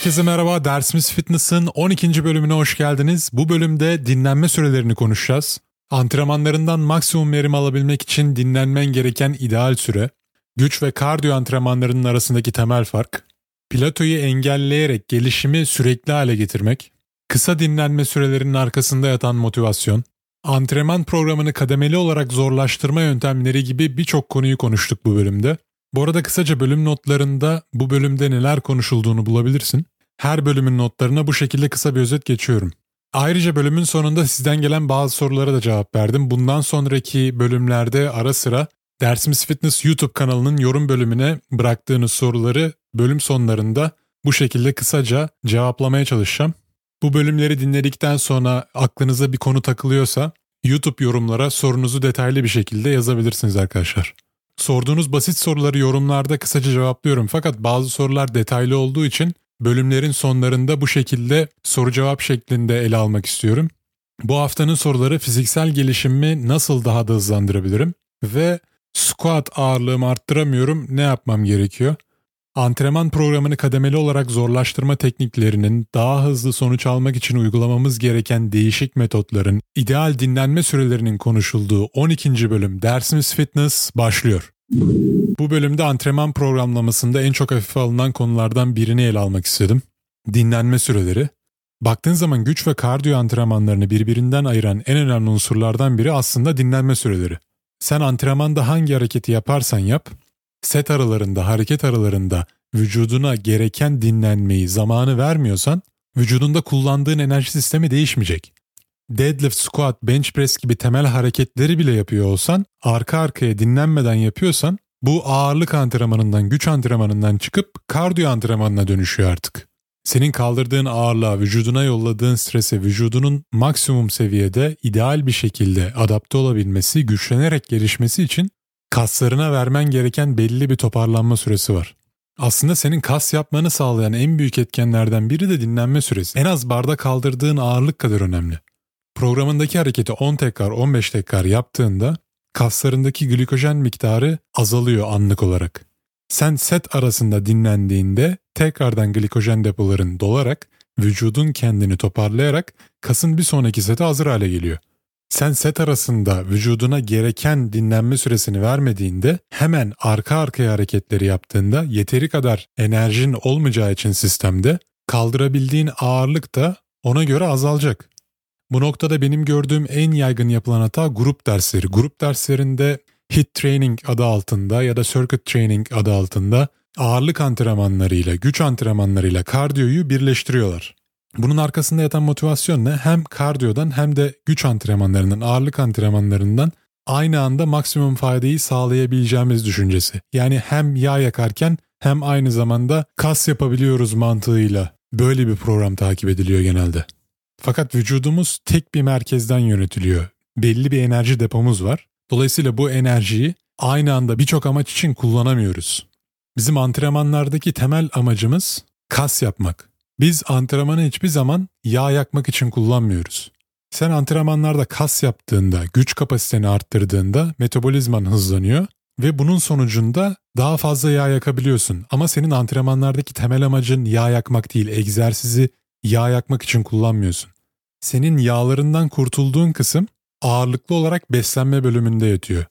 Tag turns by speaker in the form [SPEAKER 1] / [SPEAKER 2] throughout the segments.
[SPEAKER 1] Herkese merhaba. Dersimiz Fitness'ın 12. bölümüne hoş geldiniz. Bu bölümde dinlenme sürelerini konuşacağız. Antrenmanlarından maksimum verim alabilmek için dinlenmen gereken ideal süre, güç ve kardiyo antrenmanlarının arasındaki temel fark, platoyu engelleyerek gelişimi sürekli hale getirmek, kısa dinlenme sürelerinin arkasında yatan motivasyon, antrenman programını kademeli olarak zorlaştırma yöntemleri gibi birçok konuyu konuştuk bu bölümde. Bu arada kısaca bölüm notlarında bu bölümde neler konuşulduğunu bulabilirsin. Her bölümün notlarına bu şekilde kısa bir özet geçiyorum. Ayrıca bölümün sonunda sizden gelen bazı sorulara da cevap verdim. Bundan sonraki bölümlerde ara sıra Dersimiz Fitness YouTube kanalının yorum bölümüne bıraktığınız soruları bölüm sonlarında bu şekilde kısaca cevaplamaya çalışacağım. Bu bölümleri dinledikten sonra aklınıza bir konu takılıyorsa YouTube yorumlara sorunuzu detaylı bir şekilde yazabilirsiniz arkadaşlar. Sorduğunuz basit soruları yorumlarda kısaca cevaplıyorum fakat bazı sorular detaylı olduğu için bölümlerin sonlarında bu şekilde soru cevap şeklinde ele almak istiyorum. Bu haftanın soruları fiziksel gelişimimi nasıl daha da hızlandırabilirim ve squat ağırlığımı arttıramıyorum ne yapmam gerekiyor? Antrenman programını kademeli olarak zorlaştırma tekniklerinin daha hızlı sonuç almak için uygulamamız gereken değişik metotların ideal dinlenme sürelerinin konuşulduğu 12. bölüm Dersimiz Fitness başlıyor. Bu bölümde antrenman programlamasında en çok hafife alınan konulardan birini ele almak istedim. Dinlenme süreleri. Baktığın zaman güç ve kardiyo antrenmanlarını birbirinden ayıran en önemli unsurlardan biri aslında dinlenme süreleri. Sen antrenmanda hangi hareketi yaparsan yap, set aralarında, hareket aralarında vücuduna gereken dinlenmeyi, zamanı vermiyorsan vücudunda kullandığın enerji sistemi değişmeyecek. Deadlift, squat, bench press gibi temel hareketleri bile yapıyor olsan, arka arkaya dinlenmeden yapıyorsan bu ağırlık antrenmanından, güç antrenmanından çıkıp kardiyo antrenmanına dönüşüyor artık. Senin kaldırdığın ağırlığa, vücuduna yolladığın strese, vücudunun maksimum seviyede ideal bir şekilde adapte olabilmesi, güçlenerek gelişmesi için kaslarına vermen gereken belli bir toparlanma süresi var. Aslında senin kas yapmanı sağlayan en büyük etkenlerden biri de dinlenme süresi. En az barda kaldırdığın ağırlık kadar önemli. Programındaki hareketi 10 tekrar 15 tekrar yaptığında kaslarındaki glikojen miktarı azalıyor anlık olarak. Sen set arasında dinlendiğinde tekrardan glikojen depoların dolarak vücudun kendini toparlayarak kasın bir sonraki sete hazır hale geliyor. Sen set arasında vücuduna gereken dinlenme süresini vermediğinde hemen arka arkaya hareketleri yaptığında yeteri kadar enerjin olmayacağı için sistemde kaldırabildiğin ağırlık da ona göre azalacak. Bu noktada benim gördüğüm en yaygın yapılan hata grup dersleri. Grup derslerinde HIT training adı altında ya da circuit training adı altında ağırlık antrenmanlarıyla, güç antrenmanlarıyla kardiyoyu birleştiriyorlar. Bunun arkasında yatan motivasyon ne? Hem kardiyodan hem de güç antrenmanlarından, ağırlık antrenmanlarından aynı anda maksimum faydayı sağlayabileceğimiz düşüncesi. Yani hem yağ yakarken hem aynı zamanda kas yapabiliyoruz mantığıyla böyle bir program takip ediliyor genelde. Fakat vücudumuz tek bir merkezden yönetiliyor. Belli bir enerji depomuz var. Dolayısıyla bu enerjiyi aynı anda birçok amaç için kullanamıyoruz. Bizim antrenmanlardaki temel amacımız kas yapmak. Biz antrenmanı hiçbir zaman yağ yakmak için kullanmıyoruz. Sen antrenmanlarda kas yaptığında, güç kapasiteni arttırdığında metabolizman hızlanıyor ve bunun sonucunda daha fazla yağ yakabiliyorsun. Ama senin antrenmanlardaki temel amacın yağ yakmak değil, egzersizi yağ yakmak için kullanmıyorsun. Senin yağlarından kurtulduğun kısım ağırlıklı olarak beslenme bölümünde yatıyor.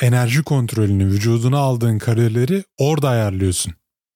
[SPEAKER 1] Enerji kontrolünü, vücuduna aldığın kalorileri orada ayarlıyorsun.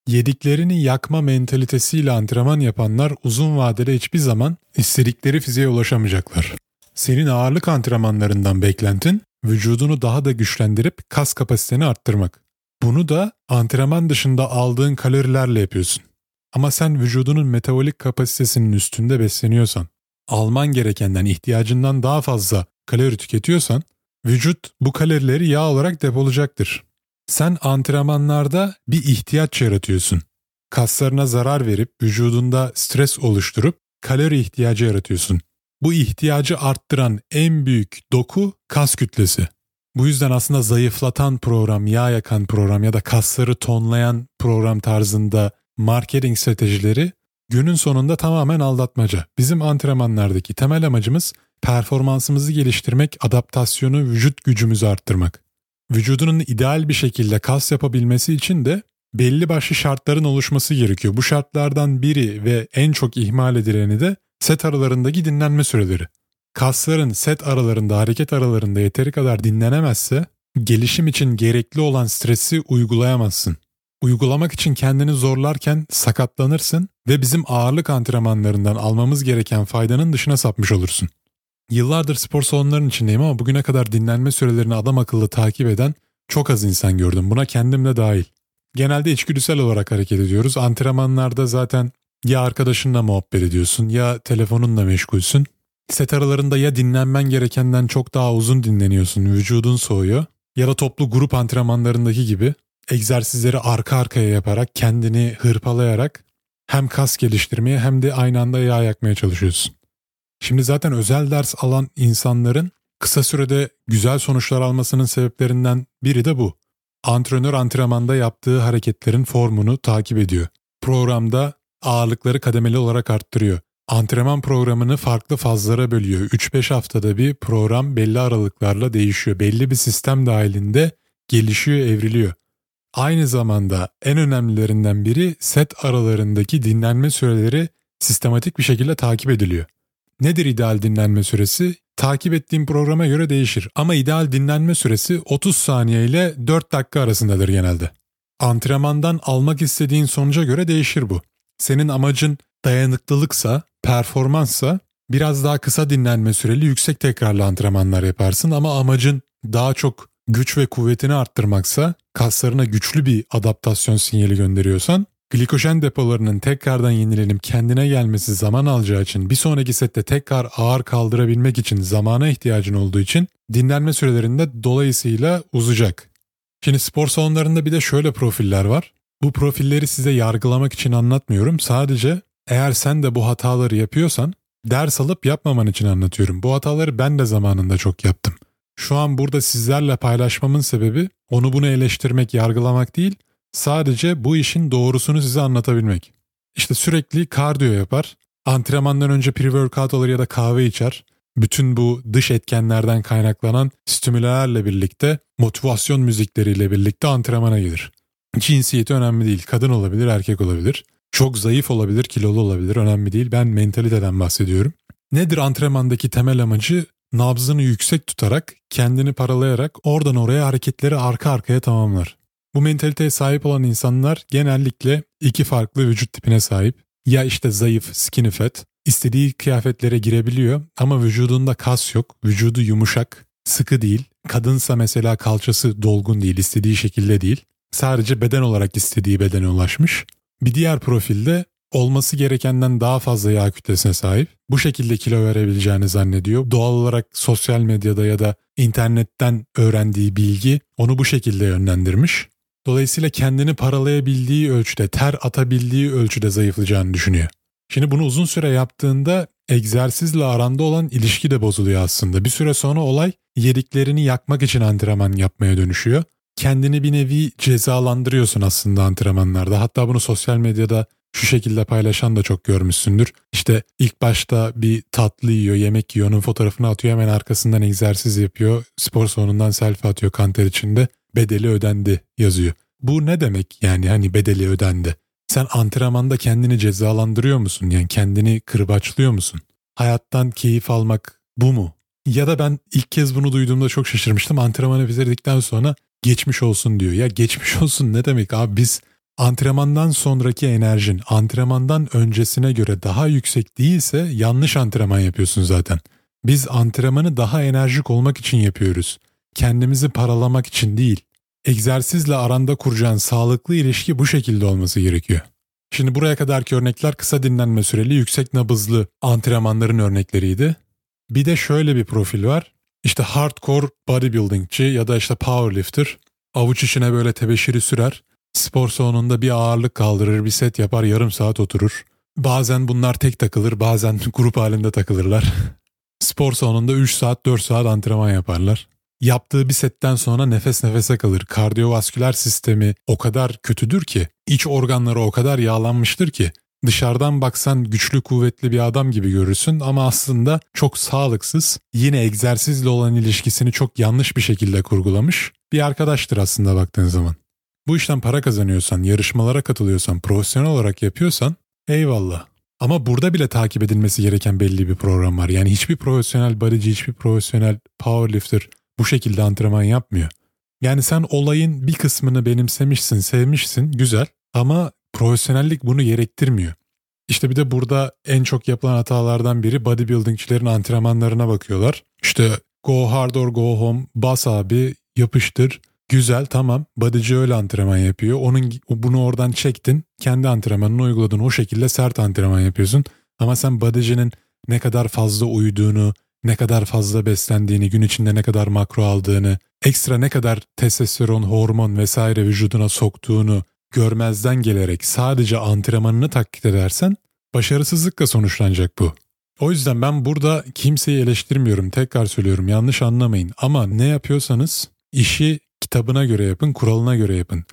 [SPEAKER 1] Yediklerini yakma mentalitesiyle antrenman yapanlar uzun vadede hiçbir zaman istedikleri fiziğe ulaşamayacaklar. Senin ağırlık antrenmanlarından beklentin vücudunu daha da güçlendirip kas kapasiteni arttırmak. Bunu da antrenman dışında aldığın kalorilerle yapıyorsun. Ama sen vücudunun metabolik kapasitesinin üstünde besleniyorsan, alman gerekenden ihtiyacından daha fazla kalori tüketiyorsan, vücut bu kalorileri yağ olarak depolayacaktır. Sen antrenmanlarda bir ihtiyaç yaratıyorsun. Kaslarına zarar verip vücudunda stres oluşturup kalori ihtiyacı yaratıyorsun. Bu ihtiyacı arttıran en büyük doku kas kütlesi. Bu yüzden aslında zayıflatan program, yağ yakan program ya da kasları tonlayan program tarzında marketing stratejileri günün sonunda tamamen aldatmaca. Bizim antrenmanlardaki temel amacımız performansımızı geliştirmek, adaptasyonu, vücut gücümüzü arttırmak. Vücudunun ideal bir şekilde kas yapabilmesi için de belli başlı şartların oluşması gerekiyor. Bu şartlardan biri ve en çok ihmal edileni de set aralarındaki dinlenme süreleri. Kasların set aralarında, hareket aralarında yeteri kadar dinlenemezse gelişim için gerekli olan stresi uygulayamazsın. Uygulamak için kendini zorlarken sakatlanırsın ve bizim ağırlık antrenmanlarından almamız gereken faydanın dışına sapmış olursun. Yıllardır spor salonlarının içindeyim ama bugüne kadar dinlenme sürelerini adam akıllı takip eden çok az insan gördüm. Buna kendim de dahil. Genelde içgüdüsel olarak hareket ediyoruz. Antrenmanlarda zaten ya arkadaşınla muhabbet ediyorsun ya telefonunla meşgulsün. Set aralarında ya dinlenmen gerekenden çok daha uzun dinleniyorsun, vücudun soğuyor. Ya da toplu grup antrenmanlarındaki gibi egzersizleri arka arkaya yaparak, kendini hırpalayarak hem kas geliştirmeye hem de aynı anda yağ yakmaya çalışıyorsun. Şimdi zaten özel ders alan insanların kısa sürede güzel sonuçlar almasının sebeplerinden biri de bu. Antrenör antrenmanda yaptığı hareketlerin formunu takip ediyor. Programda ağırlıkları kademeli olarak arttırıyor. Antrenman programını farklı fazlara bölüyor. 3-5 haftada bir program belli aralıklarla değişiyor. Belli bir sistem dahilinde gelişiyor, evriliyor. Aynı zamanda en önemlilerinden biri set aralarındaki dinlenme süreleri sistematik bir şekilde takip ediliyor. Nedir ideal dinlenme süresi? Takip ettiğim programa göre değişir ama ideal dinlenme süresi 30 saniye ile 4 dakika arasındadır genelde. Antrenmandan almak istediğin sonuca göre değişir bu. Senin amacın dayanıklılıksa, performanssa biraz daha kısa dinlenme süreli yüksek tekrarlı antrenmanlar yaparsın ama amacın daha çok güç ve kuvvetini arttırmaksa, kaslarına güçlü bir adaptasyon sinyali gönderiyorsan glikojen depolarının tekrardan yenilenip kendine gelmesi zaman alacağı için bir sonraki sette tekrar ağır kaldırabilmek için zamana ihtiyacın olduğu için dinlenme sürelerinde dolayısıyla uzayacak. Şimdi spor salonlarında bir de şöyle profiller var. Bu profilleri size yargılamak için anlatmıyorum. Sadece eğer sen de bu hataları yapıyorsan ders alıp yapmaman için anlatıyorum. Bu hataları ben de zamanında çok yaptım. Şu an burada sizlerle paylaşmamın sebebi onu bunu eleştirmek, yargılamak değil, Sadece bu işin doğrusunu size anlatabilmek. İşte sürekli kardiyo yapar, antrenmandan önce pre-workout alır ya da kahve içer. Bütün bu dış etkenlerden kaynaklanan stimülerle birlikte, motivasyon müzikleriyle birlikte antrenmana gelir. Cinsiyeti önemli değil. Kadın olabilir, erkek olabilir. Çok zayıf olabilir, kilolu olabilir. Önemli değil. Ben mentaliteden bahsediyorum. Nedir antrenmandaki temel amacı? Nabzını yüksek tutarak, kendini paralayarak oradan oraya hareketleri arka arkaya tamamlar. Bu mentaliteye sahip olan insanlar genellikle iki farklı vücut tipine sahip. Ya işte zayıf, skinny fat, istediği kıyafetlere girebiliyor ama vücudunda kas yok, vücudu yumuşak, sıkı değil. Kadınsa mesela kalçası dolgun değil, istediği şekilde değil. Sadece beden olarak istediği bedene ulaşmış. Bir diğer profilde olması gerekenden daha fazla yağ kütlesine sahip. Bu şekilde kilo verebileceğini zannediyor. Doğal olarak sosyal medyada ya da internetten öğrendiği bilgi onu bu şekilde yönlendirmiş. Dolayısıyla kendini paralayabildiği ölçüde, ter atabildiği ölçüde zayıflayacağını düşünüyor. Şimdi bunu uzun süre yaptığında egzersizle aranda olan ilişki de bozuluyor aslında. Bir süre sonra olay yediklerini yakmak için antrenman yapmaya dönüşüyor. Kendini bir nevi cezalandırıyorsun aslında antrenmanlarda. Hatta bunu sosyal medyada şu şekilde paylaşan da çok görmüşsündür. İşte ilk başta bir tatlı yiyor, yemek yiyor, onun fotoğrafını atıyor hemen arkasından egzersiz yapıyor. Spor salonundan selfie atıyor kanter içinde bedeli ödendi yazıyor. Bu ne demek yani hani bedeli ödendi? Sen antrenmanda kendini cezalandırıyor musun? Yani kendini kırbaçlıyor musun? Hayattan keyif almak bu mu? Ya da ben ilk kez bunu duyduğumda çok şaşırmıştım. Antrenmanı bitirdikten sonra geçmiş olsun diyor. Ya geçmiş olsun ne demek abi biz antrenmandan sonraki enerjin antrenmandan öncesine göre daha yüksek değilse yanlış antrenman yapıyorsun zaten. Biz antrenmanı daha enerjik olmak için yapıyoruz kendimizi paralamak için değil, egzersizle aranda kuracağın sağlıklı ilişki bu şekilde olması gerekiyor. Şimdi buraya kadarki örnekler kısa dinlenme süreli yüksek nabızlı antrenmanların örnekleriydi. Bir de şöyle bir profil var. İşte hardcore bodybuildingçi ya da işte powerlifter. Avuç içine böyle tebeşiri sürer. Spor salonunda bir ağırlık kaldırır, bir set yapar, yarım saat oturur. Bazen bunlar tek takılır, bazen grup halinde takılırlar. Spor salonunda 3 saat 4 saat antrenman yaparlar yaptığı bir setten sonra nefes nefese kalır. Kardiyovasküler sistemi o kadar kötüdür ki, iç organları o kadar yağlanmıştır ki dışarıdan baksan güçlü kuvvetli bir adam gibi görürsün ama aslında çok sağlıksız, yine egzersizle olan ilişkisini çok yanlış bir şekilde kurgulamış bir arkadaştır aslında baktığın zaman. Bu işten para kazanıyorsan, yarışmalara katılıyorsan, profesyonel olarak yapıyorsan eyvallah. Ama burada bile takip edilmesi gereken belli bir program var. Yani hiçbir profesyonel bodyci, hiçbir profesyonel powerlifter bu şekilde antrenman yapmıyor. Yani sen olayın bir kısmını benimsemişsin, sevmişsin, güzel ama profesyonellik bunu gerektirmiyor. İşte bir de burada en çok yapılan hatalardan biri bodybuildingçilerin antrenmanlarına bakıyorlar. İşte go hard or go home, bas abi, yapıştır. Güzel tamam bodyci öyle antrenman yapıyor. Onun bunu oradan çektin. Kendi antrenmanını uyguladın. O şekilde sert antrenman yapıyorsun. Ama sen bodycinin ne kadar fazla uyuduğunu, ne kadar fazla beslendiğini, gün içinde ne kadar makro aldığını, ekstra ne kadar testosteron, hormon vesaire vücuduna soktuğunu görmezden gelerek sadece antrenmanını taklit edersen başarısızlıkla sonuçlanacak bu. O yüzden ben burada kimseyi eleştirmiyorum. Tekrar söylüyorum yanlış anlamayın. Ama ne yapıyorsanız işi kitabına göre yapın, kuralına göre yapın.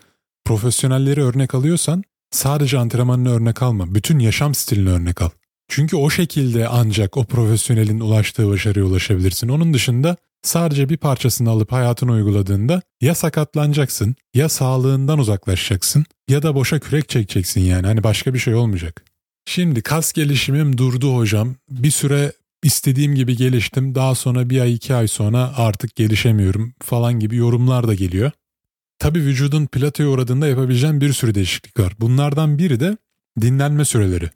[SPEAKER 1] Profesyonelleri örnek alıyorsan sadece antrenmanını örnek alma. Bütün yaşam stilini örnek al. Çünkü o şekilde ancak o profesyonelin ulaştığı başarıya ulaşabilirsin. Onun dışında sadece bir parçasını alıp hayatına uyguladığında ya sakatlanacaksın, ya sağlığından uzaklaşacaksın ya da boşa kürek çekeceksin yani. Hani başka bir şey olmayacak. Şimdi kas gelişimim durdu hocam. Bir süre istediğim gibi geliştim. Daha sonra bir ay iki ay sonra artık gelişemiyorum falan gibi yorumlar da geliyor. Tabi vücudun platoya uğradığında yapabileceğin bir sürü değişiklik var. Bunlardan biri de dinlenme süreleri.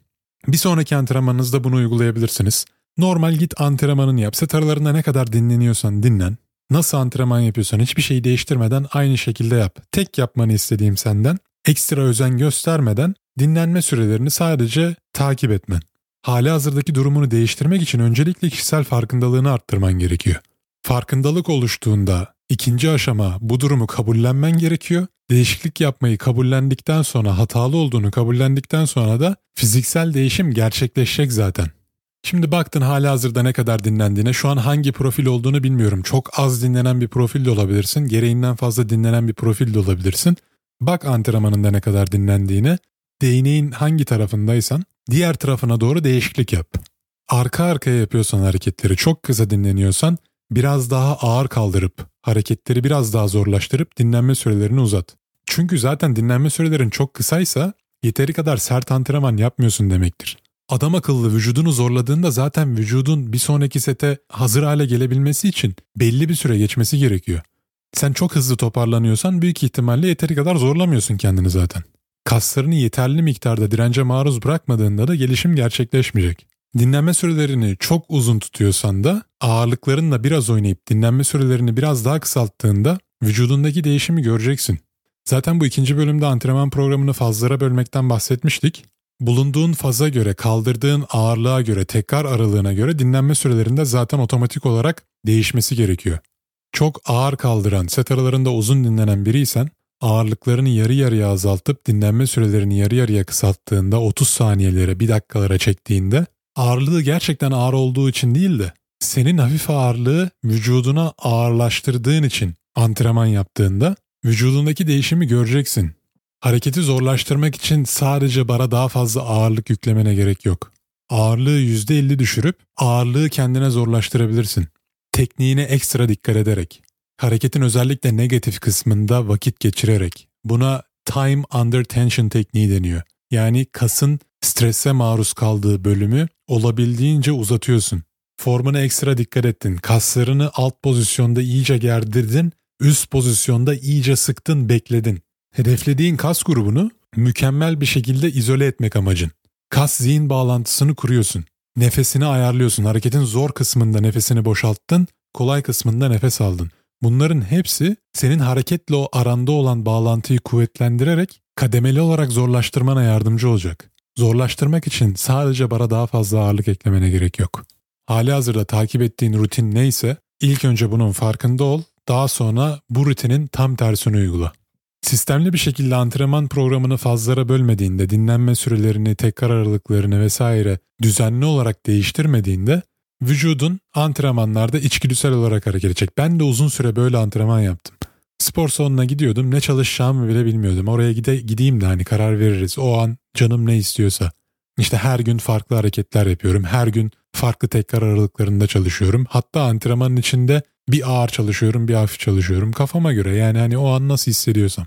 [SPEAKER 1] Bir sonraki antrenmanınızda bunu uygulayabilirsiniz. Normal git antrenmanını yap. Set aralarında ne kadar dinleniyorsan dinlen. Nasıl antrenman yapıyorsan hiçbir şeyi değiştirmeden aynı şekilde yap. Tek yapmanı istediğim senden ekstra özen göstermeden dinlenme sürelerini sadece takip etmen. Hali hazırdaki durumunu değiştirmek için öncelikle kişisel farkındalığını arttırman gerekiyor. Farkındalık oluştuğunda ikinci aşama bu durumu kabullenmen gerekiyor. Değişiklik yapmayı kabullendikten sonra hatalı olduğunu kabullendikten sonra da fiziksel değişim gerçekleşecek zaten. Şimdi baktın hali hazırda ne kadar dinlendiğine şu an hangi profil olduğunu bilmiyorum. Çok az dinlenen bir profil de olabilirsin. Gereğinden fazla dinlenen bir profil de olabilirsin. Bak antrenmanında ne kadar dinlendiğine. Değneğin hangi tarafındaysan diğer tarafına doğru değişiklik yap. Arka arkaya yapıyorsan hareketleri çok kısa dinleniyorsan biraz daha ağır kaldırıp hareketleri biraz daha zorlaştırıp dinlenme sürelerini uzat. Çünkü zaten dinlenme sürelerin çok kısaysa yeteri kadar sert antrenman yapmıyorsun demektir. Adam akıllı vücudunu zorladığında zaten vücudun bir sonraki sete hazır hale gelebilmesi için belli bir süre geçmesi gerekiyor. Sen çok hızlı toparlanıyorsan büyük ihtimalle yeteri kadar zorlamıyorsun kendini zaten. Kaslarını yeterli miktarda dirence maruz bırakmadığında da gelişim gerçekleşmeyecek. Dinlenme sürelerini çok uzun tutuyorsan da ağırlıklarınla biraz oynayıp dinlenme sürelerini biraz daha kısalttığında vücudundaki değişimi göreceksin. Zaten bu ikinci bölümde antrenman programını fazlara bölmekten bahsetmiştik. Bulunduğun faza göre, kaldırdığın ağırlığa göre, tekrar aralığına göre dinlenme sürelerinde zaten otomatik olarak değişmesi gerekiyor. Çok ağır kaldıran, set aralarında uzun dinlenen biriysen ağırlıklarını yarı yarıya azaltıp dinlenme sürelerini yarı yarıya kısalttığında 30 saniyelere, bir dakikalara çektiğinde ağırlığı gerçekten ağır olduğu için değil de senin hafif ağırlığı vücuduna ağırlaştırdığın için antrenman yaptığında vücudundaki değişimi göreceksin. Hareketi zorlaştırmak için sadece bara daha fazla ağırlık yüklemene gerek yok. Ağırlığı %50 düşürüp ağırlığı kendine zorlaştırabilirsin. Tekniğine ekstra dikkat ederek, hareketin özellikle negatif kısmında vakit geçirerek. Buna time under tension tekniği deniyor. Yani kasın strese maruz kaldığı bölümü olabildiğince uzatıyorsun. Formuna ekstra dikkat ettin. Kaslarını alt pozisyonda iyice gerdirdin, üst pozisyonda iyice sıktın, bekledin. Hedeflediğin kas grubunu mükemmel bir şekilde izole etmek amacın. Kas zihin bağlantısını kuruyorsun. Nefesini ayarlıyorsun. Hareketin zor kısmında nefesini boşalttın, kolay kısmında nefes aldın. Bunların hepsi senin hareketle o aranda olan bağlantıyı kuvvetlendirerek kademeli olarak zorlaştırmana yardımcı olacak. Zorlaştırmak için sadece bara daha fazla ağırlık eklemene gerek yok. Hali hazırda takip ettiğin rutin neyse ilk önce bunun farkında ol, daha sonra bu rutinin tam tersini uygula. Sistemli bir şekilde antrenman programını fazlara bölmediğinde, dinlenme sürelerini, tekrar aralıklarını vesaire düzenli olarak değiştirmediğinde vücudun antrenmanlarda içgüdüsel olarak hareket edecek. Ben de uzun süre böyle antrenman yaptım. Spor salonuna gidiyordum. Ne çalışacağımı bile bilmiyordum. Oraya gide, gideyim de hani karar veririz. O an canım ne istiyorsa. İşte her gün farklı hareketler yapıyorum. Her gün farklı tekrar aralıklarında çalışıyorum. Hatta antrenmanın içinde bir ağır çalışıyorum, bir hafif çalışıyorum. Kafama göre yani hani o an nasıl hissediyorsam.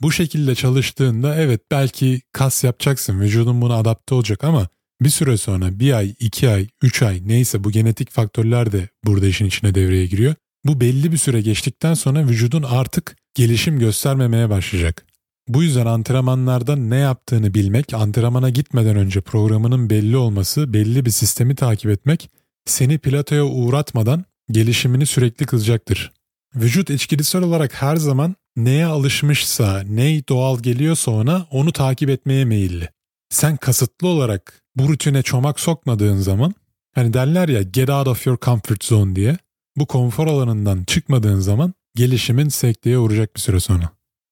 [SPEAKER 1] Bu şekilde çalıştığında evet belki kas yapacaksın, vücudun buna adapte olacak ama bir süre sonra bir ay, iki ay, üç ay neyse bu genetik faktörler de burada işin içine devreye giriyor. Bu belli bir süre geçtikten sonra vücudun artık gelişim göstermemeye başlayacak. Bu yüzden antrenmanlarda ne yaptığını bilmek, antrenmana gitmeden önce programının belli olması, belli bir sistemi takip etmek seni platoya uğratmadan gelişimini sürekli kılacaktır. Vücut içgüdüsel olarak her zaman neye alışmışsa, ney doğal geliyorsa ona onu takip etmeye meyilli. Sen kasıtlı olarak bu rutine çomak sokmadığın zaman hani derler ya get out of your comfort zone diye bu konfor alanından çıkmadığın zaman gelişimin sekteye uğrayacak bir süre sonra.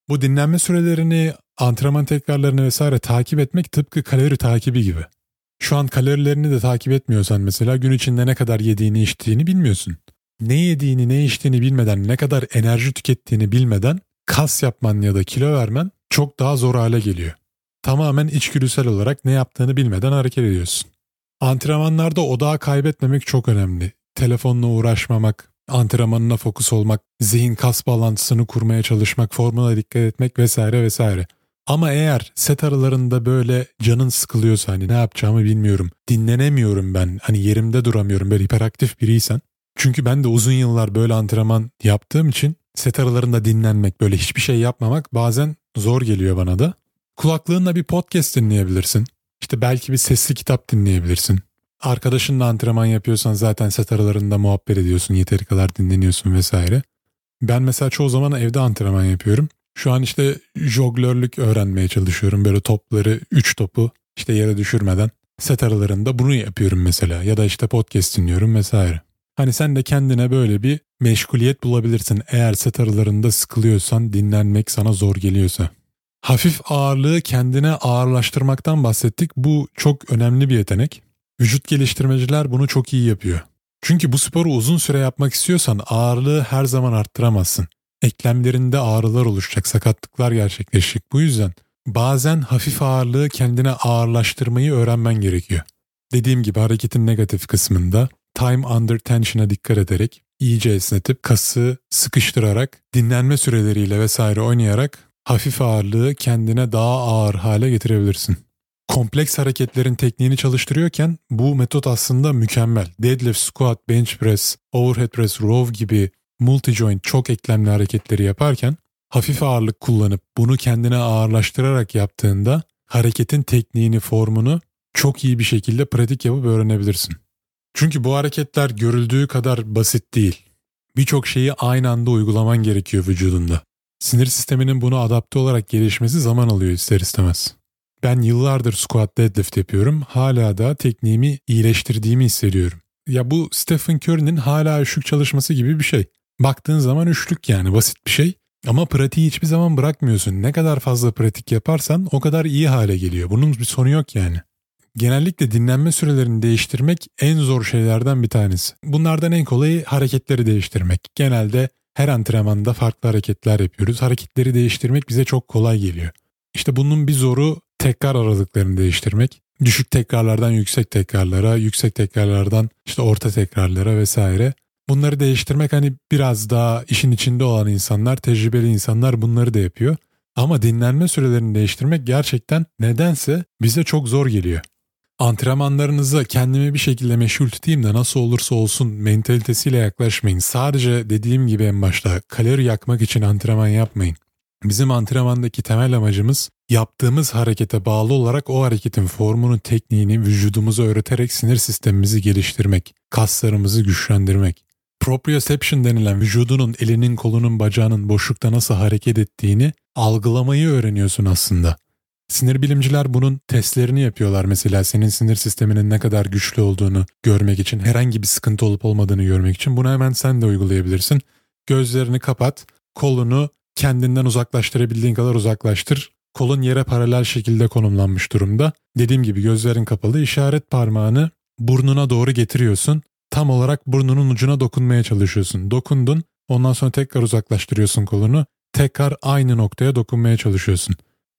[SPEAKER 1] Bu dinlenme sürelerini, antrenman tekrarlarını vesaire takip etmek tıpkı kalori takibi gibi. Şu an kalorilerini de takip etmiyorsan mesela gün içinde ne kadar yediğini içtiğini bilmiyorsun. Ne yediğini ne içtiğini bilmeden ne kadar enerji tükettiğini bilmeden kas yapman ya da kilo vermen çok daha zor hale geliyor. Tamamen içgüdüsel olarak ne yaptığını bilmeden hareket ediyorsun. Antrenmanlarda odağı kaybetmemek çok önemli. Telefonla uğraşmamak, antrenmanına fokus olmak, zihin kas bağlantısını kurmaya çalışmak, formuna dikkat etmek vesaire vesaire. Ama eğer set aralarında böyle canın sıkılıyorsa hani ne yapacağımı bilmiyorum, dinlenemiyorum ben, hani yerimde duramıyorum böyle hiperaktif biriysen. Çünkü ben de uzun yıllar böyle antrenman yaptığım için set aralarında dinlenmek, böyle hiçbir şey yapmamak bazen zor geliyor bana da. Kulaklığınla bir podcast dinleyebilirsin. İşte belki bir sesli kitap dinleyebilirsin. Arkadaşınla antrenman yapıyorsan zaten set aralarında muhabbet ediyorsun, yeteri kadar dinleniyorsun vesaire. Ben mesela çoğu zaman evde antrenman yapıyorum. Şu an işte joglörlük öğrenmeye çalışıyorum. Böyle topları, 3 topu işte yere düşürmeden set aralarında bunu yapıyorum mesela. Ya da işte podcast dinliyorum vesaire. Hani sen de kendine böyle bir meşguliyet bulabilirsin eğer set aralarında sıkılıyorsan, dinlenmek sana zor geliyorsa. Hafif ağırlığı kendine ağırlaştırmaktan bahsettik. Bu çok önemli bir yetenek. Vücut geliştirmeciler bunu çok iyi yapıyor. Çünkü bu sporu uzun süre yapmak istiyorsan ağırlığı her zaman arttıramazsın. Eklemlerinde ağrılar oluşacak, sakatlıklar gerçekleşecek. Bu yüzden bazen hafif ağırlığı kendine ağırlaştırmayı öğrenmen gerekiyor. Dediğim gibi hareketin negatif kısmında time under tension'a dikkat ederek iyice esnetip kası sıkıştırarak dinlenme süreleriyle vesaire oynayarak hafif ağırlığı kendine daha ağır hale getirebilirsin. Kompleks hareketlerin tekniğini çalıştırıyorken bu metot aslında mükemmel. Deadlift, squat, bench press, overhead press, row gibi multi-joint çok eklemli hareketleri yaparken hafif ağırlık kullanıp bunu kendine ağırlaştırarak yaptığında hareketin tekniğini, formunu çok iyi bir şekilde pratik yapıp öğrenebilirsin. Çünkü bu hareketler görüldüğü kadar basit değil. Birçok şeyi aynı anda uygulaman gerekiyor vücudunda. Sinir sisteminin buna adapte olarak gelişmesi zaman alıyor ister istemez. Ben yıllardır squat deadlift yapıyorum. Hala da tekniğimi iyileştirdiğimi hissediyorum. Ya bu Stephen Curry'nin hala üçlük çalışması gibi bir şey. Baktığın zaman üçlük yani basit bir şey. Ama pratiği hiçbir zaman bırakmıyorsun. Ne kadar fazla pratik yaparsan o kadar iyi hale geliyor. Bunun bir sonu yok yani. Genellikle dinlenme sürelerini değiştirmek en zor şeylerden bir tanesi. Bunlardan en kolayı hareketleri değiştirmek. Genelde her antrenmanda farklı hareketler yapıyoruz. Hareketleri değiştirmek bize çok kolay geliyor. İşte bunun bir zoru tekrar aralıklarını değiştirmek. Düşük tekrarlardan yüksek tekrarlara, yüksek tekrarlardan işte orta tekrarlara vesaire. Bunları değiştirmek hani biraz daha işin içinde olan insanlar, tecrübeli insanlar bunları da yapıyor. Ama dinlenme sürelerini değiştirmek gerçekten nedense bize çok zor geliyor. Antrenmanlarınıza kendimi bir şekilde meşgul tutayım da nasıl olursa olsun mentalitesiyle yaklaşmayın. Sadece dediğim gibi en başta kalori yakmak için antrenman yapmayın. Bizim antrenmandaki temel amacımız yaptığımız harekete bağlı olarak o hareketin formunu, tekniğini vücudumuza öğreterek sinir sistemimizi geliştirmek, kaslarımızı güçlendirmek. Proprioception denilen vücudunun elinin, kolunun, bacağının boşlukta nasıl hareket ettiğini algılamayı öğreniyorsun aslında. Sinir bilimciler bunun testlerini yapıyorlar mesela senin sinir sisteminin ne kadar güçlü olduğunu görmek için, herhangi bir sıkıntı olup olmadığını görmek için bunu hemen sen de uygulayabilirsin. Gözlerini kapat, kolunu kendinden uzaklaştırabildiğin kadar uzaklaştır. Kolun yere paralel şekilde konumlanmış durumda. Dediğim gibi gözlerin kapalı işaret parmağını burnuna doğru getiriyorsun. Tam olarak burnunun ucuna dokunmaya çalışıyorsun. Dokundun, ondan sonra tekrar uzaklaştırıyorsun kolunu. Tekrar aynı noktaya dokunmaya çalışıyorsun.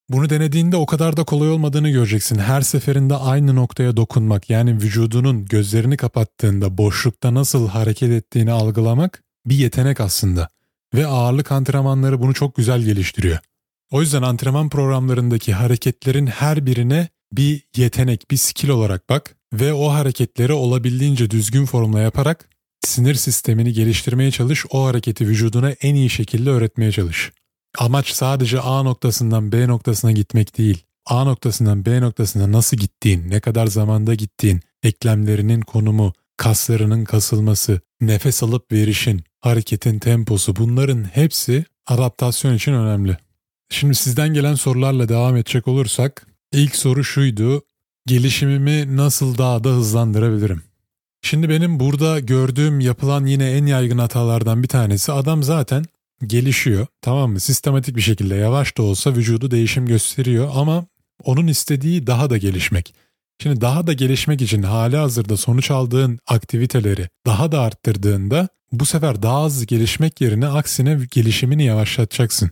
[SPEAKER 1] Bunu denediğinde o kadar da kolay olmadığını göreceksin. Her seferinde aynı noktaya dokunmak yani vücudunun gözlerini kapattığında boşlukta nasıl hareket ettiğini algılamak bir yetenek aslında. Ve ağırlık antrenmanları bunu çok güzel geliştiriyor. O yüzden antrenman programlarındaki hareketlerin her birine bir yetenek, bir skill olarak bak ve o hareketleri olabildiğince düzgün formla yaparak sinir sistemini geliştirmeye çalış, o hareketi vücuduna en iyi şekilde öğretmeye çalış. Amaç sadece A noktasından B noktasına gitmek değil. A noktasından B noktasına nasıl gittiğin, ne kadar zamanda gittiğin, eklemlerinin konumu, kaslarının kasılması, nefes alıp verişin, hareketin temposu bunların hepsi adaptasyon için önemli. Şimdi sizden gelen sorularla devam edecek olursak ilk soru şuydu. Gelişimimi nasıl daha da hızlandırabilirim? Şimdi benim burada gördüğüm yapılan yine en yaygın hatalardan bir tanesi adam zaten gelişiyor tamam mı? Sistematik bir şekilde yavaş da olsa vücudu değişim gösteriyor ama onun istediği daha da gelişmek. Şimdi daha da gelişmek için hali hazırda sonuç aldığın aktiviteleri daha da arttırdığında bu sefer daha az gelişmek yerine aksine gelişimini yavaşlatacaksın.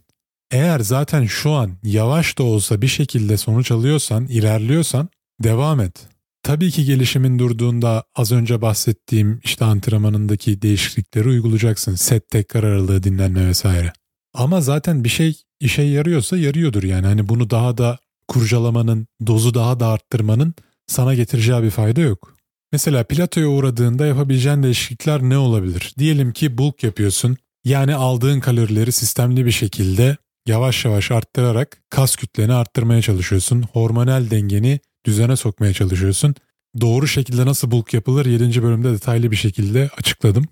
[SPEAKER 1] Eğer zaten şu an yavaş da olsa bir şekilde sonuç alıyorsan, ilerliyorsan devam et. Tabii ki gelişimin durduğunda az önce bahsettiğim işte antrenmanındaki değişiklikleri uygulayacaksın. Set tekrar aralığı dinlenme vesaire. Ama zaten bir şey işe yarıyorsa yarıyordur yani. Hani bunu daha da kurcalamanın, dozu daha da arttırmanın sana getireceği bir fayda yok. Mesela platoya uğradığında yapabileceğin değişiklikler ne olabilir? Diyelim ki bulk yapıyorsun. Yani aldığın kalorileri sistemli bir şekilde yavaş yavaş arttırarak kas kütleni arttırmaya çalışıyorsun. Hormonal dengeni düzene sokmaya çalışıyorsun. Doğru şekilde nasıl bulk yapılır 7. bölümde detaylı bir şekilde açıkladım.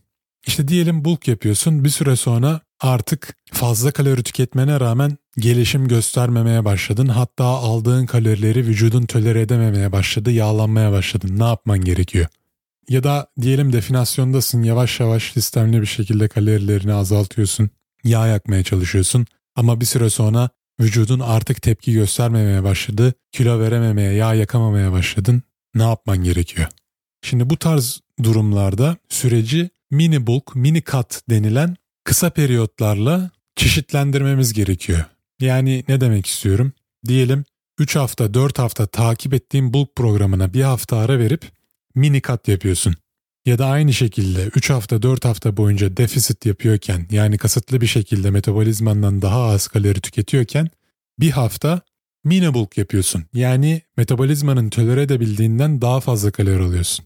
[SPEAKER 1] İşte diyelim bulk yapıyorsun bir süre sonra artık fazla kalori tüketmene rağmen gelişim göstermemeye başladın. Hatta aldığın kalorileri vücudun tolere edememeye başladı, yağlanmaya başladın. Ne yapman gerekiyor? Ya da diyelim definasyondasın yavaş yavaş sistemli bir şekilde kalorilerini azaltıyorsun. Yağ yakmaya çalışıyorsun. Ama bir süre sonra vücudun artık tepki göstermemeye başladı. Kilo verememeye, yağ yakamamaya başladın. Ne yapman gerekiyor? Şimdi bu tarz durumlarda süreci mini bulk, mini cut denilen kısa periyotlarla çeşitlendirmemiz gerekiyor. Yani ne demek istiyorum? Diyelim 3 hafta 4 hafta takip ettiğin bulk programına bir hafta ara verip mini cut yapıyorsun. Ya da aynı şekilde 3 hafta 4 hafta boyunca defisit yapıyorken yani kasıtlı bir şekilde metabolizmandan daha az kalori tüketiyorken bir hafta mini bulk yapıyorsun. Yani metabolizmanın tolere edebildiğinden daha fazla kalori alıyorsun.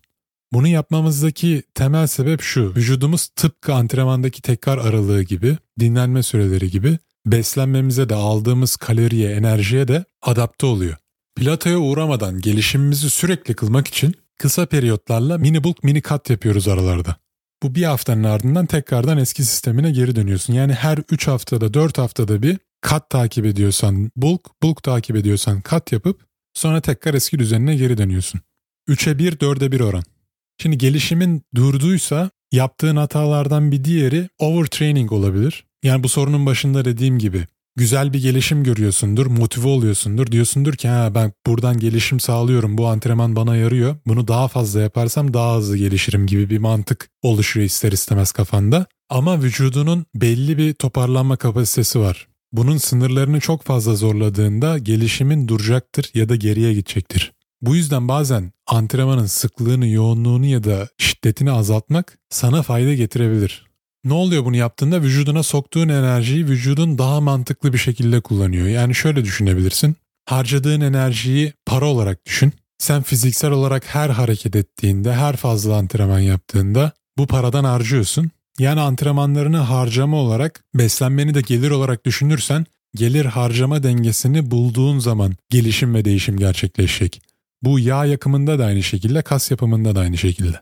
[SPEAKER 1] Bunu yapmamızdaki temel sebep şu. Vücudumuz tıpkı antrenmandaki tekrar aralığı gibi, dinlenme süreleri gibi beslenmemize de aldığımız kaloriye, enerjiye de adapte oluyor. Platoya uğramadan gelişimimizi sürekli kılmak için kısa periyotlarla mini bulk mini cut yapıyoruz aralarda. Bu bir haftanın ardından tekrardan eski sistemine geri dönüyorsun. Yani her 3 haftada 4 haftada bir kat takip ediyorsan bulk, bulk takip ediyorsan kat yapıp sonra tekrar eski düzenine geri dönüyorsun. 3'e 1, 4'e 1 oran. Şimdi gelişimin durduysa yaptığın hatalardan bir diğeri overtraining olabilir. Yani bu sorunun başında dediğim gibi güzel bir gelişim görüyorsundur, motive oluyorsundur. Diyorsundur ki ha ben buradan gelişim sağlıyorum, bu antrenman bana yarıyor. Bunu daha fazla yaparsam daha hızlı gelişirim gibi bir mantık oluşuyor ister istemez kafanda. Ama vücudunun belli bir toparlanma kapasitesi var. Bunun sınırlarını çok fazla zorladığında gelişimin duracaktır ya da geriye gidecektir. Bu yüzden bazen antrenmanın sıklığını, yoğunluğunu ya da şiddetini azaltmak sana fayda getirebilir. Ne oluyor bunu yaptığında vücuduna soktuğun enerjiyi vücudun daha mantıklı bir şekilde kullanıyor. Yani şöyle düşünebilirsin. Harcadığın enerjiyi para olarak düşün. Sen fiziksel olarak her hareket ettiğinde, her fazla antrenman yaptığında bu paradan harcıyorsun. Yani antrenmanlarını harcama olarak, beslenmeni de gelir olarak düşünürsen gelir harcama dengesini bulduğun zaman gelişim ve değişim gerçekleşecek. Bu yağ yakımında da aynı şekilde, kas yapımında da aynı şekilde.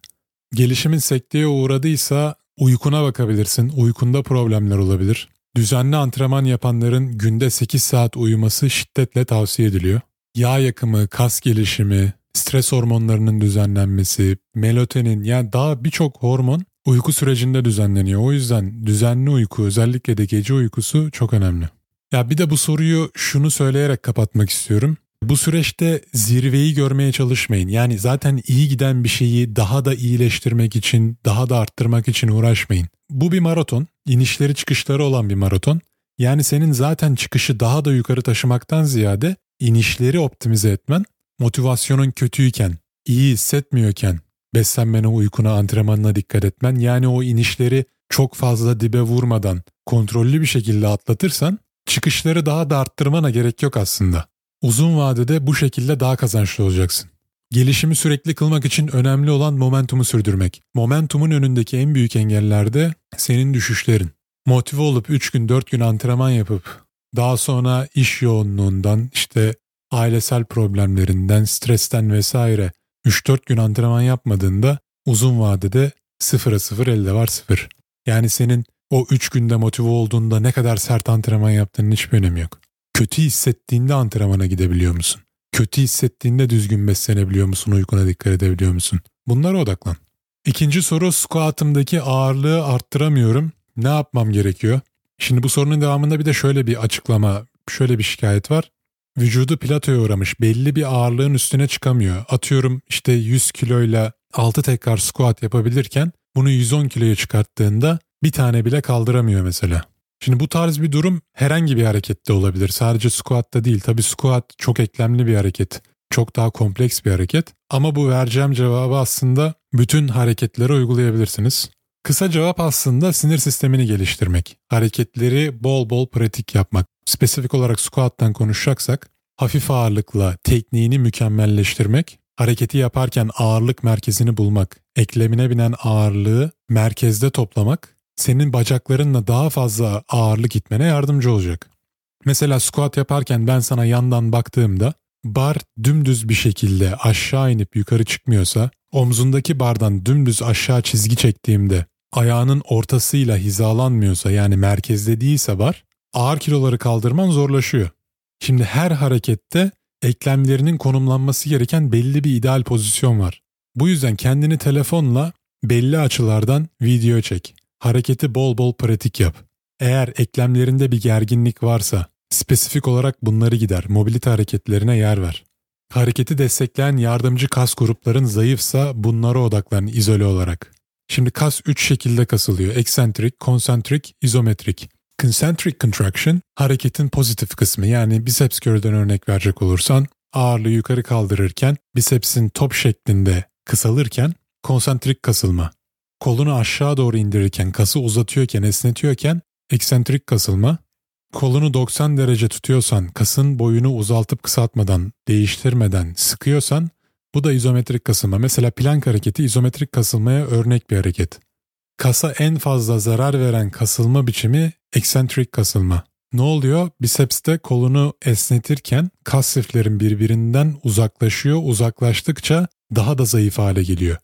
[SPEAKER 1] Gelişimin sekteye uğradıysa uykuna bakabilirsin. Uykunda problemler olabilir. Düzenli antrenman yapanların günde 8 saat uyuması şiddetle tavsiye ediliyor. Yağ yakımı, kas gelişimi, stres hormonlarının düzenlenmesi, melatonin yani daha birçok hormon uyku sürecinde düzenleniyor. O yüzden düzenli uyku özellikle de gece uykusu çok önemli. Ya bir de bu soruyu şunu söyleyerek kapatmak istiyorum. Bu süreçte zirveyi görmeye çalışmayın. Yani zaten iyi giden bir şeyi daha da iyileştirmek için, daha da arttırmak için uğraşmayın. Bu bir maraton, inişleri çıkışları olan bir maraton. Yani senin zaten çıkışı daha da yukarı taşımaktan ziyade inişleri optimize etmen, motivasyonun kötüyken, iyi hissetmiyorken beslenmene, uykuna, antrenmanına dikkat etmen. Yani o inişleri çok fazla dibe vurmadan kontrollü bir şekilde atlatırsan çıkışları daha da arttırmana gerek yok aslında. Uzun vadede bu şekilde daha kazançlı olacaksın. Gelişimi sürekli kılmak için önemli olan momentumu sürdürmek. Momentumun önündeki en büyük engeller de senin düşüşlerin. Motive olup 3 gün 4 gün antrenman yapıp daha sonra iş yoğunluğundan işte ailesel problemlerinden, stresten vesaire 3-4 gün antrenman yapmadığında uzun vadede sıfıra sıfır elde var sıfır. Yani senin o 3 günde motive olduğunda ne kadar sert antrenman yaptığının hiçbir önemi yok. Kötü hissettiğinde antrenmana gidebiliyor musun? Kötü hissettiğinde düzgün beslenebiliyor musun? Uykuna dikkat edebiliyor musun? Bunlara odaklan. İkinci soru squat'ımdaki ağırlığı arttıramıyorum. Ne yapmam gerekiyor? Şimdi bu sorunun devamında bir de şöyle bir açıklama, şöyle bir şikayet var. Vücudu platoya uğramış. Belli bir ağırlığın üstüne çıkamıyor. Atıyorum işte 100 kiloyla 6 tekrar squat yapabilirken bunu 110 kiloya çıkarttığında bir tane bile kaldıramıyor mesela. Şimdi bu tarz bir durum herhangi bir harekette olabilir. Sadece squat'ta değil. Tabii squat çok eklemli bir hareket. Çok daha kompleks bir hareket. Ama bu vereceğim cevabı aslında bütün hareketlere uygulayabilirsiniz. Kısa cevap aslında sinir sistemini geliştirmek. Hareketleri bol bol pratik yapmak. Spesifik olarak squat'tan konuşacaksak hafif ağırlıkla tekniğini mükemmelleştirmek, hareketi yaparken ağırlık merkezini bulmak, eklemine binen ağırlığı merkezde toplamak senin bacaklarınla daha fazla ağırlık itmene yardımcı olacak. Mesela squat yaparken ben sana yandan baktığımda bar dümdüz bir şekilde aşağı inip yukarı çıkmıyorsa, omzundaki bardan dümdüz aşağı çizgi çektiğimde ayağının ortasıyla hizalanmıyorsa yani merkezde değilse bar, ağır kiloları kaldırman zorlaşıyor. Şimdi her harekette eklemlerinin konumlanması gereken belli bir ideal pozisyon var. Bu yüzden kendini telefonla belli açılardan video çek. Hareketi bol bol pratik yap. Eğer eklemlerinde bir gerginlik varsa spesifik olarak bunları gider. Mobilite hareketlerine yer ver. Hareketi destekleyen yardımcı kas grupların zayıfsa bunlara odaklan izole olarak. Şimdi kas 3 şekilde kasılıyor. Eccentric, concentric, izometrik. Concentric contraction hareketin pozitif kısmı yani biceps curl'den örnek verecek olursan ağırlığı yukarı kaldırırken bicepsin top şeklinde kısalırken konsantrik kasılma. Kolunu aşağı doğru indirirken kası uzatıyorken esnetiyorken eksentrik kasılma. Kolunu 90 derece tutuyorsan kasın boyunu uzaltıp kısaltmadan değiştirmeden sıkıyorsan bu da izometrik kasılma. Mesela plank hareketi izometrik kasılmaya örnek bir hareket. Kasa en fazla zarar veren kasılma biçimi eksentrik kasılma. Ne oluyor? Bicepste kolunu esnetirken kas siflerin birbirinden uzaklaşıyor. Uzaklaştıkça daha da zayıf hale geliyor.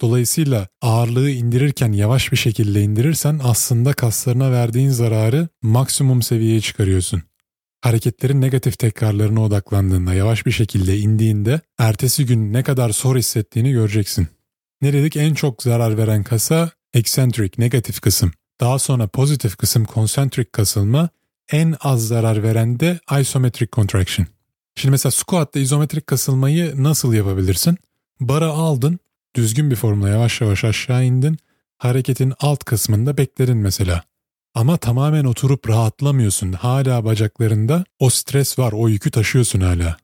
[SPEAKER 1] Dolayısıyla ağırlığı indirirken yavaş bir şekilde indirirsen aslında kaslarına verdiğin zararı maksimum seviyeye çıkarıyorsun. Hareketlerin negatif tekrarlarına odaklandığında yavaş bir şekilde indiğinde ertesi gün ne kadar zor hissettiğini göreceksin. Ne dedik en çok zarar veren kasa eccentric negatif kısım. Daha sonra pozitif kısım concentric kasılma en az zarar veren de isometric contraction. Şimdi mesela squat'ta izometrik kasılmayı nasıl yapabilirsin? Bara aldın, düzgün bir formla yavaş yavaş aşağı indin, hareketin alt kısmında bekledin mesela. Ama tamamen oturup rahatlamıyorsun. Hala bacaklarında o stres var, o yükü taşıyorsun hala.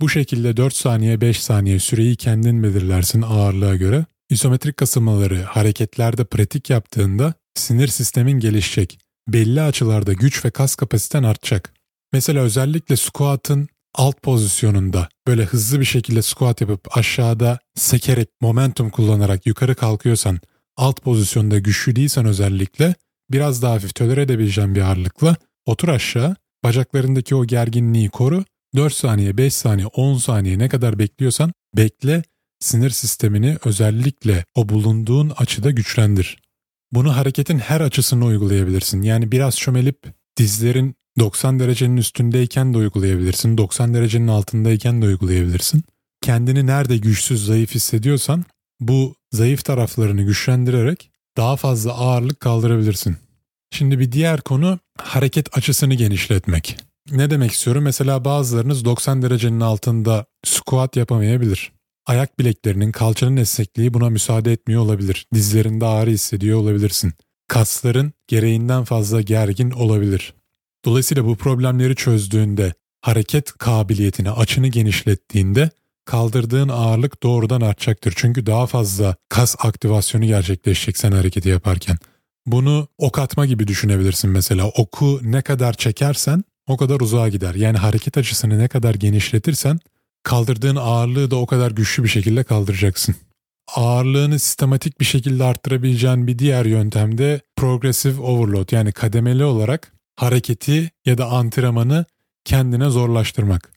[SPEAKER 1] Bu şekilde 4 saniye 5 saniye süreyi kendin belirlersin ağırlığa göre. İzometrik kasılmaları hareketlerde pratik yaptığında sinir sistemin gelişecek. Belli açılarda güç ve kas kapasiten artacak. Mesela özellikle squat'ın alt pozisyonunda böyle hızlı bir şekilde squat yapıp aşağıda sekerek momentum kullanarak yukarı kalkıyorsan alt pozisyonda güçlü değilsen özellikle biraz daha hafif tolere edebileceğin bir ağırlıkla otur aşağı bacaklarındaki o gerginliği koru 4 saniye 5 saniye 10 saniye ne kadar bekliyorsan bekle sinir sistemini özellikle o bulunduğun açıda güçlendir. Bunu hareketin her açısını uygulayabilirsin. Yani biraz çömelip dizlerin 90 derecenin üstündeyken de uygulayabilirsin. 90 derecenin altındayken de uygulayabilirsin. Kendini nerede güçsüz, zayıf hissediyorsan bu zayıf taraflarını güçlendirerek daha fazla ağırlık kaldırabilirsin. Şimdi bir diğer konu hareket açısını genişletmek. Ne demek istiyorum? Mesela bazılarınız 90 derecenin altında squat yapamayabilir. Ayak bileklerinin, kalçanın esnekliği buna müsaade etmiyor olabilir. Dizlerinde ağrı hissediyor olabilirsin. Kasların gereğinden fazla gergin olabilir. Dolayısıyla bu problemleri çözdüğünde, hareket kabiliyetini, açını genişlettiğinde kaldırdığın ağırlık doğrudan artacaktır. Çünkü daha fazla kas aktivasyonu gerçekleşecek sen hareketi yaparken. Bunu ok atma gibi düşünebilirsin mesela. Oku ne kadar çekersen o kadar uzağa gider. Yani hareket açısını ne kadar genişletirsen kaldırdığın ağırlığı da o kadar güçlü bir şekilde kaldıracaksın. Ağırlığını sistematik bir şekilde arttırabileceğin bir diğer yöntem de progressive overload yani kademeli olarak hareketi ya da antrenmanı kendine zorlaştırmak.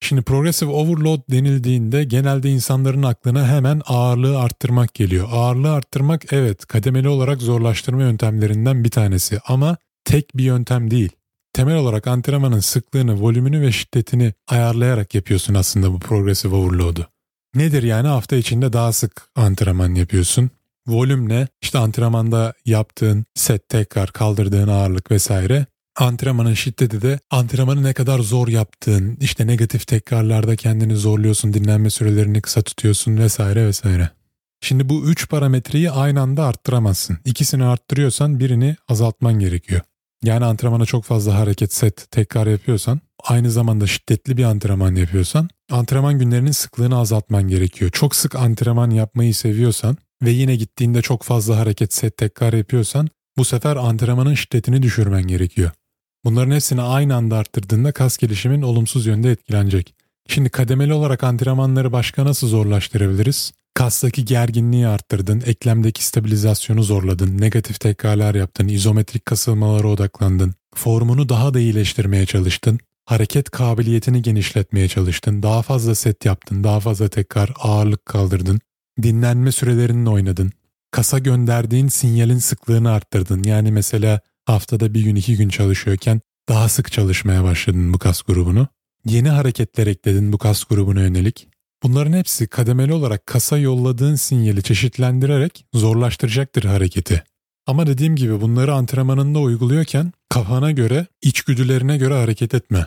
[SPEAKER 1] Şimdi progressive overload denildiğinde genelde insanların aklına hemen ağırlığı arttırmak geliyor. Ağırlığı arttırmak evet kademeli olarak zorlaştırma yöntemlerinden bir tanesi ama tek bir yöntem değil. Temel olarak antrenmanın sıklığını, volümünü ve şiddetini ayarlayarak yapıyorsun aslında bu progressive overload'u. Nedir yani hafta içinde daha sık antrenman yapıyorsun. Volüm ne? İşte antrenmanda yaptığın set tekrar kaldırdığın ağırlık vesaire. Antrenmanın şiddeti de antrenmanı ne kadar zor yaptığın, işte negatif tekrarlarda kendini zorluyorsun, dinlenme sürelerini kısa tutuyorsun vesaire vesaire. Şimdi bu üç parametreyi aynı anda arttıramazsın. İkisini arttırıyorsan birini azaltman gerekiyor. Yani antrenmana çok fazla hareket set tekrar yapıyorsan, aynı zamanda şiddetli bir antrenman yapıyorsan, antrenman günlerinin sıklığını azaltman gerekiyor. Çok sık antrenman yapmayı seviyorsan ve yine gittiğinde çok fazla hareket set tekrar yapıyorsan, bu sefer antrenmanın şiddetini düşürmen gerekiyor. Bunların hepsini aynı anda arttırdığında kas gelişimin olumsuz yönde etkilenecek. Şimdi kademeli olarak antrenmanları başka nasıl zorlaştırabiliriz? Kastaki gerginliği arttırdın, eklemdeki stabilizasyonu zorladın, negatif tekrarlar yaptın, izometrik kasılmalara odaklandın, formunu daha da iyileştirmeye çalıştın, hareket kabiliyetini genişletmeye çalıştın, daha fazla set yaptın, daha fazla tekrar ağırlık kaldırdın, dinlenme sürelerini oynadın, kasa gönderdiğin sinyalin sıklığını arttırdın. Yani mesela haftada bir gün iki gün çalışıyorken daha sık çalışmaya başladın bu kas grubunu. Yeni hareketler ekledin bu kas grubuna yönelik. Bunların hepsi kademeli olarak kasa yolladığın sinyali çeşitlendirerek zorlaştıracaktır hareketi. Ama dediğim gibi bunları antrenmanında uyguluyorken kafana göre, içgüdülerine göre hareket etme.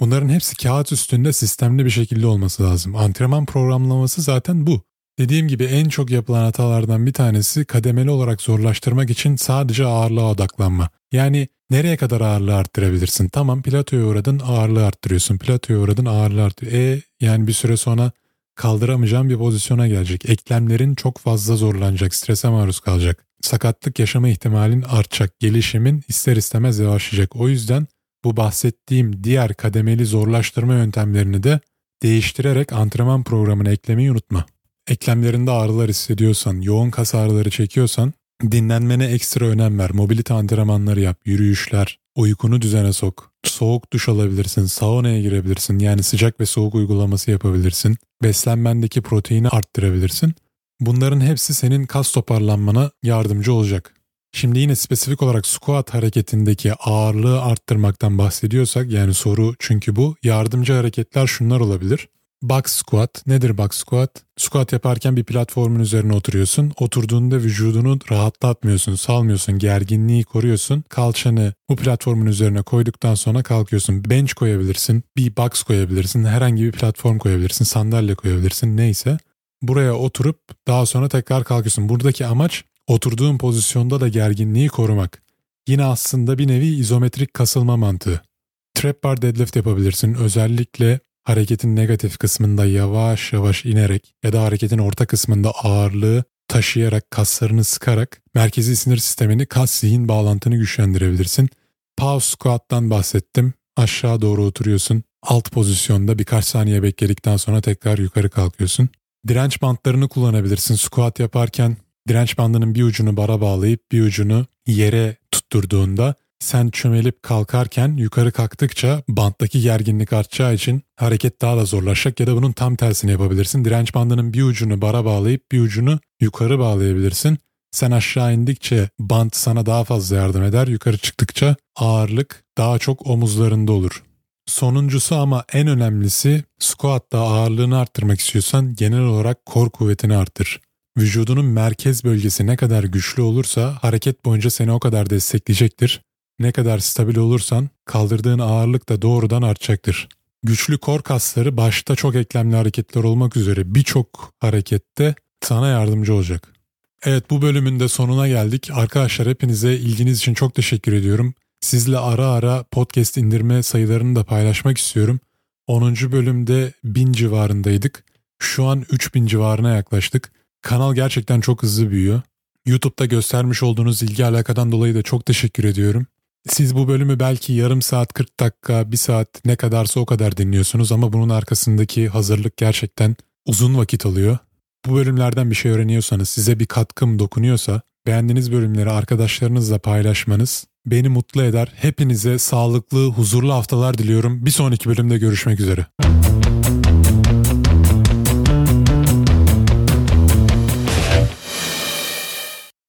[SPEAKER 1] Bunların hepsi kağıt üstünde sistemli bir şekilde olması lazım. Antrenman programlaması zaten bu. Dediğim gibi en çok yapılan hatalardan bir tanesi kademeli olarak zorlaştırmak için sadece ağırlığa odaklanma. Yani nereye kadar ağırlığı arttırabilirsin? Tamam platoya uğradın ağırlığı arttırıyorsun. Platoya uğradın ağırlığı arttırıyor. E yani bir süre sonra kaldıramayacağın bir pozisyona gelecek. Eklemlerin çok fazla zorlanacak, strese maruz kalacak. Sakatlık yaşama ihtimalin artacak, gelişimin ister istemez yavaşlayacak. O yüzden bu bahsettiğim diğer kademeli zorlaştırma yöntemlerini de değiştirerek antrenman programına eklemeyi unutma. Eklemlerinde ağrılar hissediyorsan, yoğun kas ağrıları çekiyorsan dinlenmene ekstra önem ver. Mobilite antrenmanları yap, yürüyüşler, uykunu düzene sok. Soğuk duş alabilirsin, saunaya girebilirsin. Yani sıcak ve soğuk uygulaması yapabilirsin. Beslenmendeki proteini arttırabilirsin. Bunların hepsi senin kas toparlanmana yardımcı olacak. Şimdi yine spesifik olarak squat hareketindeki ağırlığı arttırmaktan bahsediyorsak yani soru çünkü bu yardımcı hareketler şunlar olabilir. Box squat. Nedir box squat? Squat yaparken bir platformun üzerine oturuyorsun. Oturduğunda vücudunu rahatlatmıyorsun, salmıyorsun, gerginliği koruyorsun. Kalçanı bu platformun üzerine koyduktan sonra kalkıyorsun. Bench koyabilirsin, bir box koyabilirsin, herhangi bir platform koyabilirsin, sandalye koyabilirsin neyse. Buraya oturup daha sonra tekrar kalkıyorsun. Buradaki amaç oturduğun pozisyonda da gerginliği korumak. Yine aslında bir nevi izometrik kasılma mantığı. Trap bar deadlift yapabilirsin. Özellikle hareketin negatif kısmında yavaş yavaş inerek ya da hareketin orta kısmında ağırlığı taşıyarak kaslarını sıkarak merkezi sinir sistemini kas zihin bağlantını güçlendirebilirsin. Pause squat'tan bahsettim. Aşağı doğru oturuyorsun. Alt pozisyonda birkaç saniye bekledikten sonra tekrar yukarı kalkıyorsun. Direnç bantlarını kullanabilirsin. Squat yaparken direnç bandının bir ucunu bara bağlayıp bir ucunu yere tutturduğunda sen çömelip kalkarken yukarı kalktıkça banttaki gerginlik artacağı için hareket daha da zorlaşacak ya da bunun tam tersini yapabilirsin. Direnç bandının bir ucunu bara bağlayıp bir ucunu yukarı bağlayabilirsin. Sen aşağı indikçe bant sana daha fazla yardım eder. Yukarı çıktıkça ağırlık daha çok omuzlarında olur. Sonuncusu ama en önemlisi squat'ta ağırlığını arttırmak istiyorsan genel olarak kor kuvvetini arttır. Vücudunun merkez bölgesi ne kadar güçlü olursa hareket boyunca seni o kadar destekleyecektir ne kadar stabil olursan kaldırdığın ağırlık da doğrudan artacaktır. Güçlü kor kasları başta çok eklemli hareketler olmak üzere birçok harekette sana yardımcı olacak. Evet bu bölümün de sonuna geldik. Arkadaşlar hepinize ilginiz için çok teşekkür ediyorum. Sizle ara ara podcast indirme sayılarını da paylaşmak istiyorum. 10. bölümde 1000 civarındaydık. Şu an 3000 civarına yaklaştık. Kanal gerçekten çok hızlı büyüyor. YouTube'da göstermiş olduğunuz ilgi alakadan dolayı da çok teşekkür ediyorum. Siz bu bölümü belki yarım saat, 40 dakika, bir saat ne kadarsa o kadar dinliyorsunuz ama bunun arkasındaki hazırlık gerçekten uzun vakit alıyor. Bu bölümlerden bir şey öğreniyorsanız, size bir katkım dokunuyorsa beğendiğiniz bölümleri arkadaşlarınızla paylaşmanız beni mutlu eder. Hepinize sağlıklı, huzurlu haftalar diliyorum. Bir sonraki bölümde görüşmek üzere.